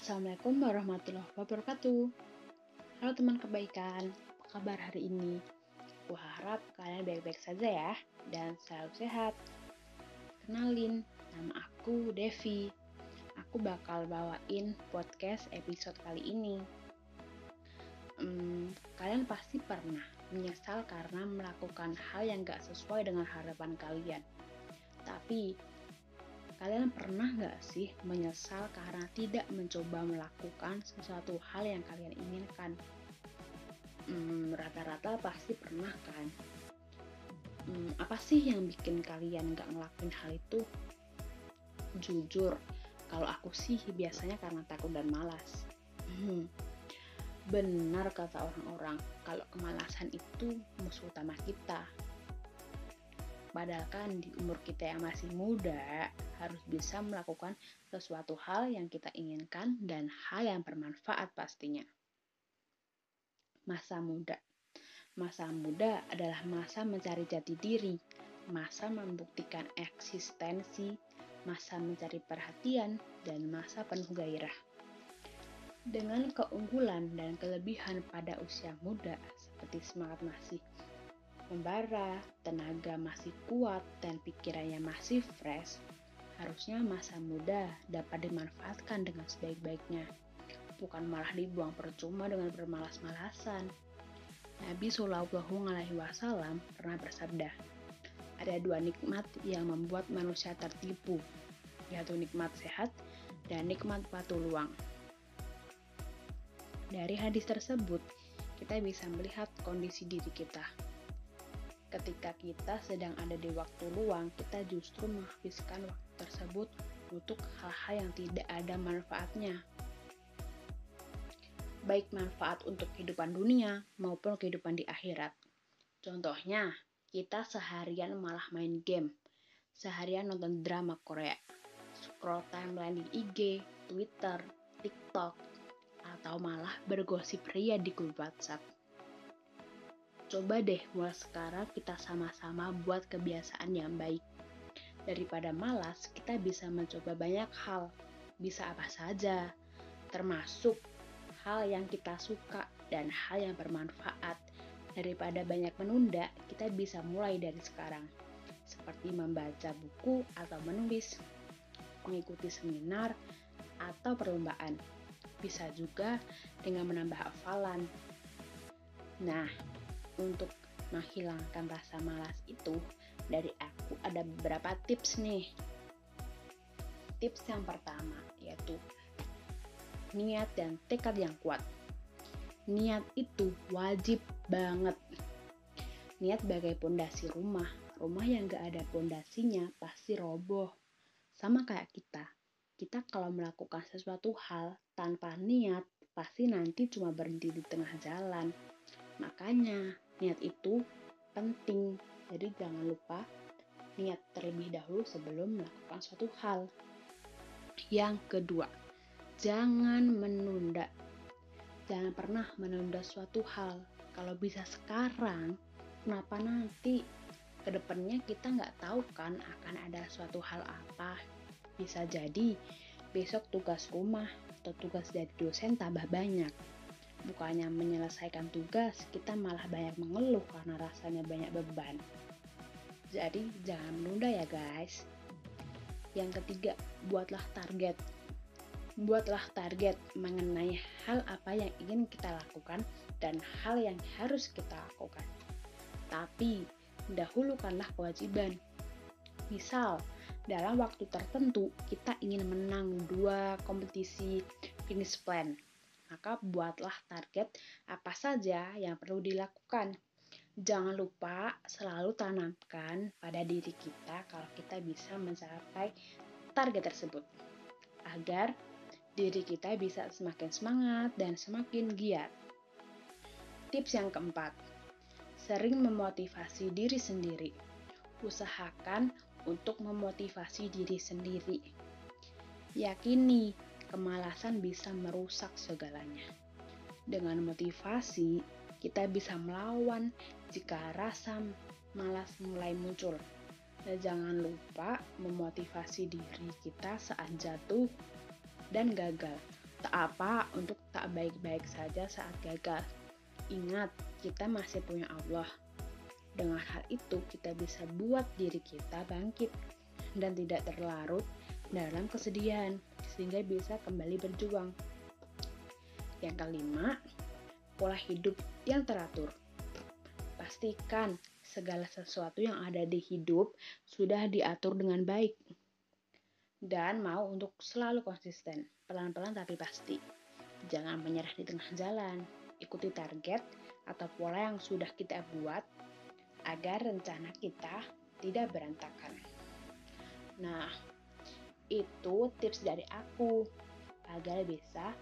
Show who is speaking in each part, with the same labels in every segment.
Speaker 1: Assalamualaikum warahmatullahi wabarakatuh. Halo teman kebaikan, apa kabar hari ini? Aku harap kalian baik-baik saja ya, dan selalu sehat. Kenalin, nama aku Devi. Aku bakal bawain podcast episode kali ini. Hmm, kalian pasti pernah menyesal karena melakukan hal yang gak sesuai dengan harapan kalian. Tapi, Kalian pernah nggak sih menyesal karena tidak mencoba melakukan sesuatu hal yang kalian inginkan? Hmm, rata-rata pasti pernah kan? Hmm, apa sih yang bikin kalian nggak ngelakuin hal itu? Jujur, kalau aku sih biasanya karena takut dan malas. Hmm, benar kata orang-orang, kalau kemalasan itu musuh utama kita. Padahal kan di umur kita yang masih muda, harus bisa melakukan sesuatu hal yang kita inginkan dan hal yang bermanfaat pastinya. Masa muda Masa muda adalah masa mencari jati diri, masa membuktikan eksistensi, masa mencari perhatian, dan masa penuh gairah. Dengan keunggulan dan kelebihan pada usia muda, seperti semangat masih membara, tenaga masih kuat, dan pikirannya masih fresh, harusnya masa muda dapat dimanfaatkan dengan sebaik-baiknya, bukan malah dibuang percuma dengan bermalas-malasan. Nabi Shallallahu Alaihi Wasallam pernah bersabda, ada dua nikmat yang membuat manusia tertipu, yaitu nikmat sehat dan nikmat batu luang. Dari hadis tersebut, kita bisa melihat kondisi diri kita ketika kita sedang ada di waktu luang, kita justru menghabiskan waktu tersebut untuk hal-hal yang tidak ada manfaatnya. Baik manfaat untuk kehidupan dunia maupun kehidupan di akhirat. Contohnya, kita seharian malah main game, seharian nonton drama Korea, scroll timeline di IG, Twitter, TikTok, atau malah bergosip ria di grup WhatsApp Coba deh mulai sekarang kita sama-sama buat kebiasaan yang baik. Daripada malas, kita bisa mencoba banyak hal. Bisa apa saja, termasuk hal yang kita suka dan hal yang bermanfaat. Daripada banyak menunda, kita bisa mulai dari sekarang. Seperti membaca buku atau menulis, mengikuti seminar, atau perlombaan. Bisa juga dengan menambah hafalan. Nah, untuk menghilangkan rasa malas itu dari aku ada beberapa tips nih. Tips yang pertama yaitu niat dan tekad yang kuat. Niat itu wajib banget. Niat bagai pondasi rumah. Rumah yang gak ada pondasinya pasti roboh. Sama kayak kita. Kita kalau melakukan sesuatu hal tanpa niat pasti nanti cuma berhenti di tengah jalan. Makanya Niat itu penting, jadi jangan lupa niat terlebih dahulu sebelum melakukan suatu hal. Yang kedua, jangan menunda. Jangan pernah menunda suatu hal. Kalau bisa sekarang, kenapa nanti? Ke depannya kita nggak tahu kan akan ada suatu hal apa. Bisa jadi besok tugas rumah atau tugas dari dosen tambah banyak bukannya menyelesaikan tugas, kita malah banyak mengeluh karena rasanya banyak beban. Jadi jangan menunda ya guys. Yang ketiga, buatlah target. Buatlah target mengenai hal apa yang ingin kita lakukan dan hal yang harus kita lakukan. Tapi, dahulukanlah kewajiban. Misal, dalam waktu tertentu kita ingin menang dua kompetisi finish plan maka buatlah target apa saja yang perlu dilakukan. Jangan lupa selalu tanamkan pada diri kita kalau kita bisa mencapai target tersebut. Agar diri kita bisa semakin semangat dan semakin giat. Tips yang keempat, sering memotivasi diri sendiri. Usahakan untuk memotivasi diri sendiri. Yakini kemalasan bisa merusak segalanya. Dengan motivasi, kita bisa melawan jika rasa malas mulai muncul. Dan jangan lupa memotivasi diri kita saat jatuh dan gagal. Tak apa untuk tak baik-baik saja saat gagal. Ingat, kita masih punya Allah. Dengan hal itu, kita bisa buat diri kita bangkit dan tidak terlarut dalam kesedihan, sehingga bisa kembali berjuang. Yang kelima, pola hidup yang teratur. Pastikan segala sesuatu yang ada di hidup sudah diatur dengan baik dan mau untuk selalu konsisten, pelan-pelan tapi pasti. Jangan menyerah di tengah jalan, ikuti target atau pola yang sudah kita buat agar rencana kita tidak berantakan. Nah, itu tips dari aku agar bisa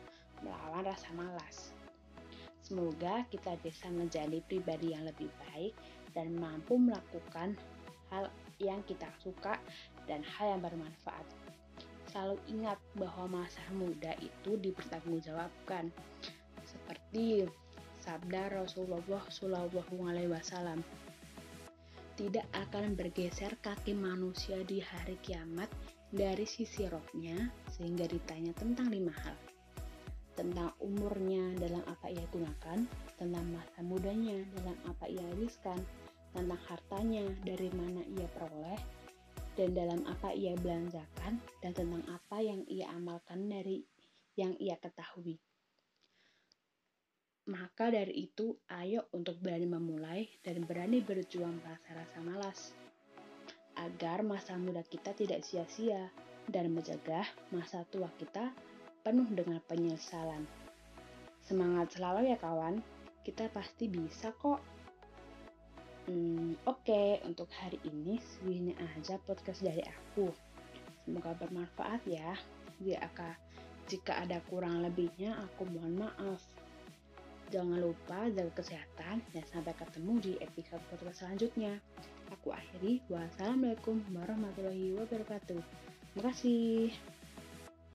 Speaker 1: melawan rasa malas. Semoga kita bisa menjadi pribadi yang lebih baik dan mampu melakukan hal yang kita suka dan hal yang bermanfaat. Selalu ingat bahwa masa muda itu dipertanggungjawabkan. Seperti sabda Rasulullah Shallallahu Alaihi Wasallam tidak akan bergeser kaki manusia di hari kiamat dari sisi rohnya sehingga ditanya tentang lima hal tentang umurnya dalam apa ia gunakan, tentang masa mudanya dalam apa ia habiskan, tentang hartanya dari mana ia peroleh, dan dalam apa ia belanjakan dan tentang apa yang ia amalkan dari yang ia ketahui. Maka dari itu, ayo untuk berani memulai dan berani berjuang rasa-rasa malas. Agar masa muda kita tidak sia-sia dan menjaga masa tua kita penuh dengan penyesalan. Semangat selalu ya kawan, kita pasti bisa kok. Hmm, Oke, okay, untuk hari ini segini aja podcast dari aku. Semoga bermanfaat ya. Jika, jika ada kurang lebihnya, aku mohon maaf. Jangan lupa jaga kesehatan dan sampai ketemu di episode podcast selanjutnya. Aku akhiri. Wassalamualaikum warahmatullahi wabarakatuh. Terima kasih.